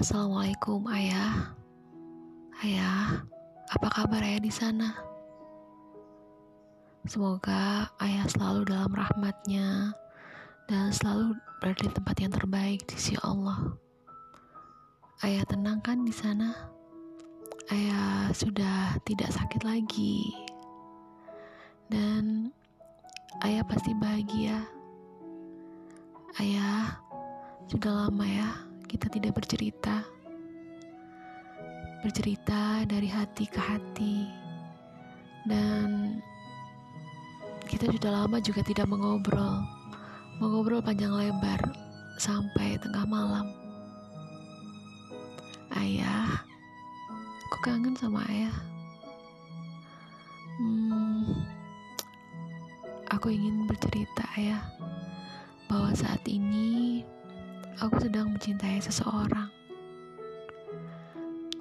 Assalamualaikum ayah. Ayah, apa kabar ayah di sana? Semoga ayah selalu dalam rahmatnya dan selalu berada di tempat yang terbaik di sisi Allah. Ayah tenang kan di sana? Ayah sudah tidak sakit lagi. Dan ayah pasti bahagia. Ayah, sudah lama ya kita tidak bercerita. Bercerita dari hati ke hati. Dan kita sudah lama juga tidak mengobrol mengobrol panjang lebar sampai tengah malam ayah aku kangen sama ayah hmm, aku ingin bercerita ayah bahwa saat ini aku sedang mencintai seseorang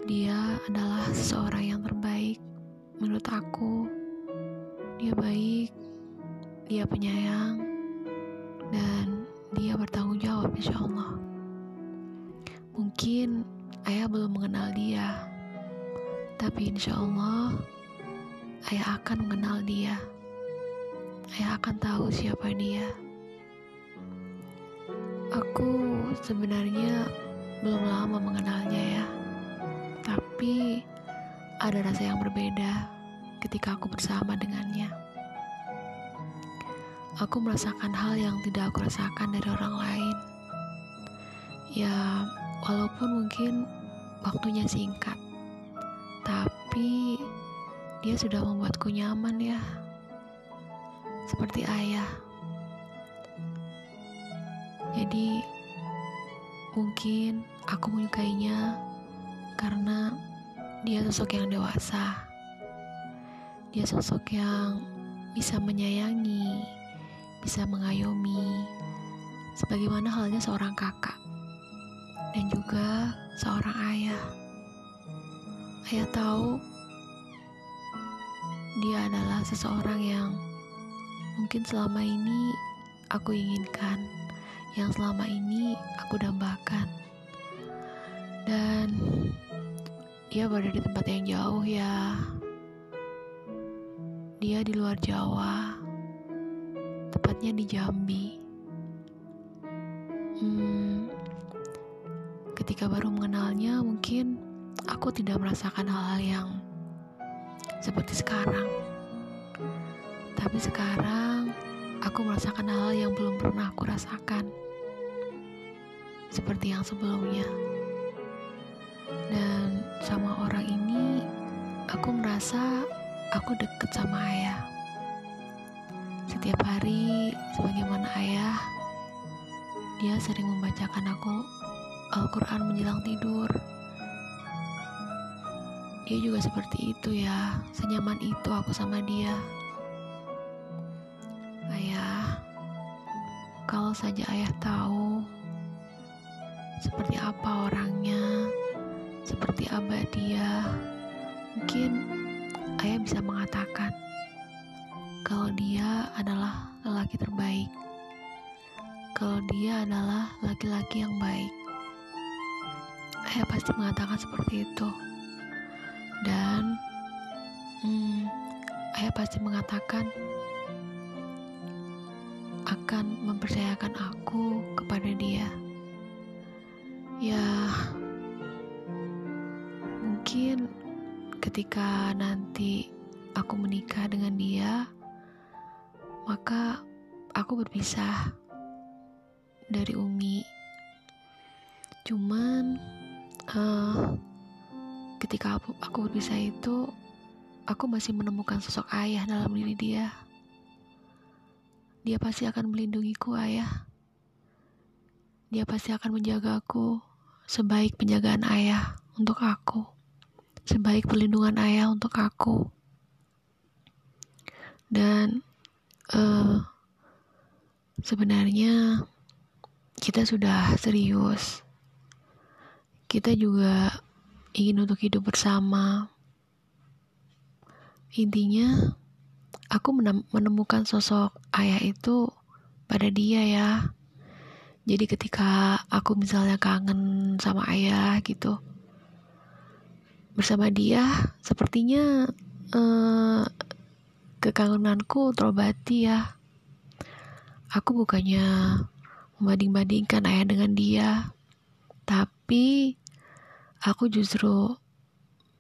dia adalah seseorang yang terbaik menurut aku dia baik dia penyayang, dan dia bertanggung jawab insya Allah. Mungkin ayah belum mengenal dia, tapi insya Allah ayah akan mengenal dia. Ayah akan tahu siapa dia. Aku sebenarnya belum lama mengenalnya ya, tapi ada rasa yang berbeda ketika aku bersama dengannya aku merasakan hal yang tidak aku rasakan dari orang lain. Ya, walaupun mungkin waktunya singkat, tapi dia sudah membuatku nyaman ya. Seperti ayah. Jadi, mungkin aku menyukainya karena dia sosok yang dewasa. Dia sosok yang bisa menyayangi, bisa mengayomi, sebagaimana halnya seorang kakak dan juga seorang ayah. Ayah tahu dia adalah seseorang yang mungkin selama ini aku inginkan, yang selama ini aku dambakan. Dan dia berada di tempat yang jauh ya. Dia di luar Jawa tepatnya di Jambi. Hmm, ketika baru mengenalnya, mungkin aku tidak merasakan hal-hal yang seperti sekarang. Tapi sekarang aku merasakan hal, yang belum pernah aku rasakan. Seperti yang sebelumnya. Dan sama orang ini aku merasa aku deket sama ayah. Setiap hari, sebagaimana ayah, dia sering membacakan aku Al-Quran menjelang tidur. Dia juga seperti itu ya, senyaman itu aku sama dia. Kalau saja ayah tahu seperti apa orangnya, seperti abah dia, mungkin ayah bisa mengatakan kalau dia adalah lelaki terbaik, kalau dia adalah laki-laki yang baik. Ayah pasti mengatakan seperti itu, dan hmm, ayah pasti mengatakan akan mempercayakan aku kepada dia. Ya, mungkin ketika nanti aku menikah dengan dia, maka aku berpisah dari Umi. Cuman uh, ketika aku, aku berpisah itu, aku masih menemukan sosok ayah dalam diri dia. Dia pasti akan melindungiku, ayah. Dia pasti akan menjagaku sebaik penjagaan ayah untuk aku, sebaik perlindungan ayah untuk aku. Dan uh, sebenarnya kita sudah serius. Kita juga ingin untuk hidup bersama. Intinya, aku menemukan sosok ayah itu pada dia ya. Jadi ketika aku misalnya kangen sama ayah gitu, bersama dia sepertinya eh, kekangenanku terobati ya. Aku bukannya membanding-bandingkan ayah dengan dia, tapi aku justru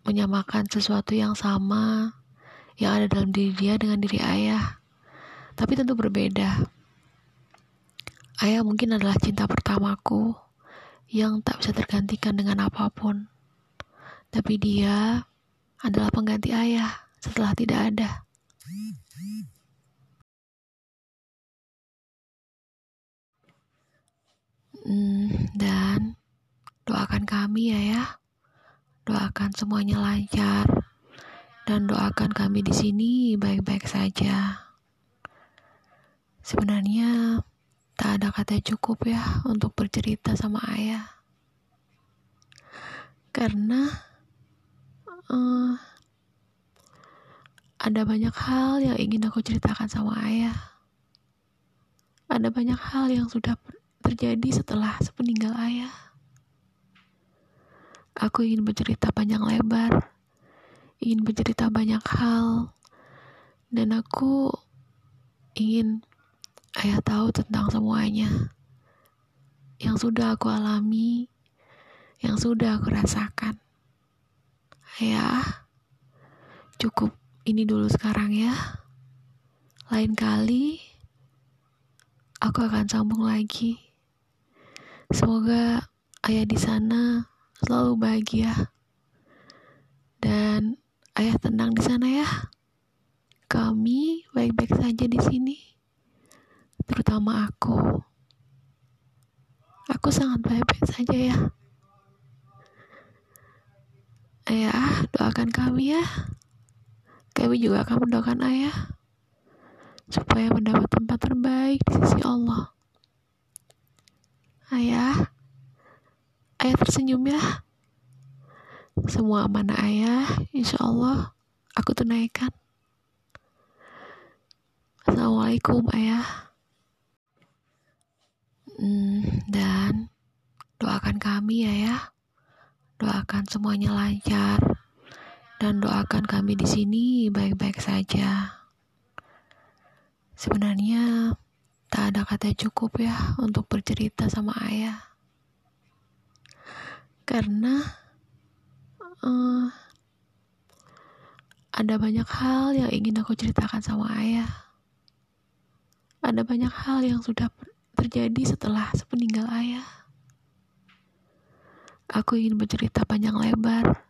menyamakan sesuatu yang sama yang ada dalam diri dia dengan diri ayah, tapi tentu berbeda. Ayah mungkin adalah cinta pertamaku yang tak bisa tergantikan dengan apa pun. Tapi dia adalah pengganti ayah setelah tidak ada. Hmm, dan doakan kami ya ya. Doakan semuanya lancar dan doakan kami di sini baik-baik saja. Sebenarnya Tak ada kata cukup ya untuk bercerita sama ayah. Karena uh, ada banyak hal yang ingin aku ceritakan sama ayah. Ada banyak hal yang sudah terjadi setelah sepeninggal ayah. Aku ingin bercerita panjang lebar, ingin bercerita banyak hal, dan aku ingin Ayah tahu tentang semuanya yang sudah aku alami, yang sudah aku rasakan. Ayah, cukup ini dulu sekarang ya. Lain kali, aku akan sambung lagi. Semoga ayah di sana selalu bahagia dan ayah tenang di sana ya. Kami baik-baik saja di sini terutama aku. Aku sangat baik-baik saja ya. Ayah, doakan kami ya. Kami juga akan mendoakan ayah supaya mendapat tempat terbaik di sisi Allah. Ayah, ayah tersenyum ya. Semua amanah ayah, insya Allah aku tunaikan. Assalamualaikum ayah. Hmm, dan doakan kami ya ya. Doakan semuanya lancar dan doakan kami di sini baik-baik saja. Sebenarnya tak ada kata cukup ya untuk bercerita sama ayah. Karena uh, ada banyak hal yang ingin aku ceritakan sama ayah. Ada banyak hal yang sudah terjadi setelah sepeninggal ayah. Aku ingin bercerita panjang lebar,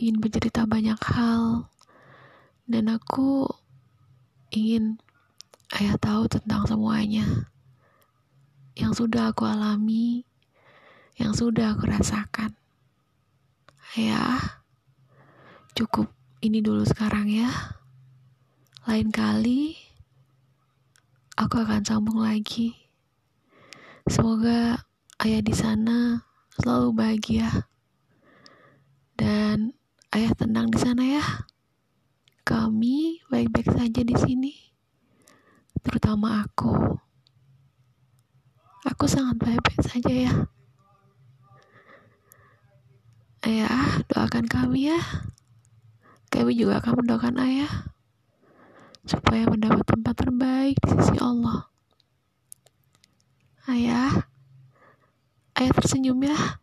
ingin bercerita banyak hal, dan aku ingin ayah tahu tentang semuanya yang sudah aku alami, yang sudah aku rasakan. Ayah, cukup ini dulu sekarang ya. Lain kali, aku akan sambung lagi. Semoga ayah di sana selalu bahagia dan ayah tenang di sana ya. Kami baik-baik saja di sini, terutama aku. Aku sangat baik-baik saja ya. Ayah, doakan kami ya. Kami juga akan mendoakan ayah supaya mendapat tempat terbaik di sisi Allah. Ayah, ayah tersenyum ya.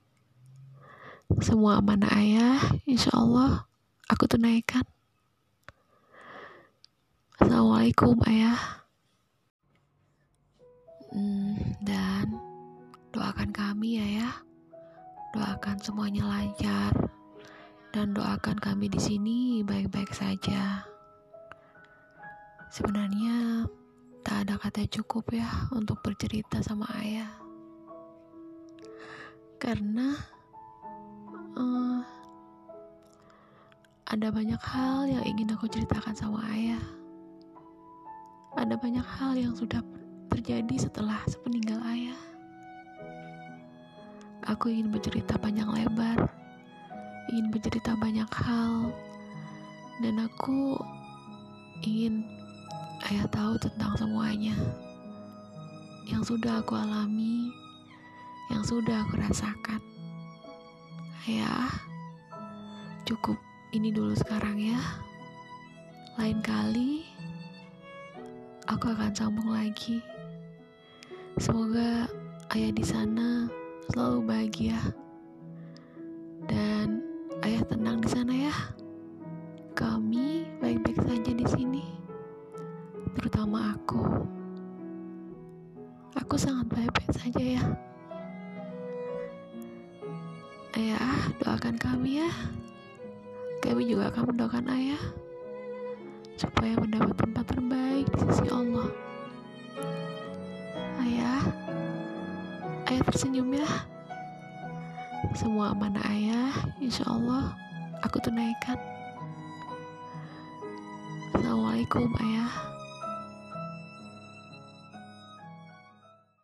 Semua amanah ayah, insya Allah aku tunaikan. Assalamualaikum ayah. Hmm, dan doakan kami ya ya. Doakan semuanya lancar dan doakan kami di sini baik-baik saja. Sebenarnya Tak ada kata cukup ya untuk bercerita sama ayah. Karena uh, ada banyak hal yang ingin aku ceritakan sama ayah. Ada banyak hal yang sudah terjadi setelah sepeninggal ayah. Aku ingin bercerita panjang lebar, ingin bercerita banyak hal, dan aku ingin Ayah tahu tentang semuanya yang sudah aku alami, yang sudah aku rasakan. Ayah, cukup ini dulu sekarang ya. Lain kali, aku akan sambung lagi. Semoga ayah di sana selalu bahagia dan ayah tenang di sana ya. Kami baik-baik saja di sini, terutama aku. Aku sangat baik-baik saja ya. Ayah, doakan kami ya. Kami juga akan mendoakan ayah supaya mendapat tempat terbaik di sisi Allah. Ayah, ayah tersenyum ya. Semua amanah ayah, insya Allah aku tunaikan. Assalamualaikum ayah.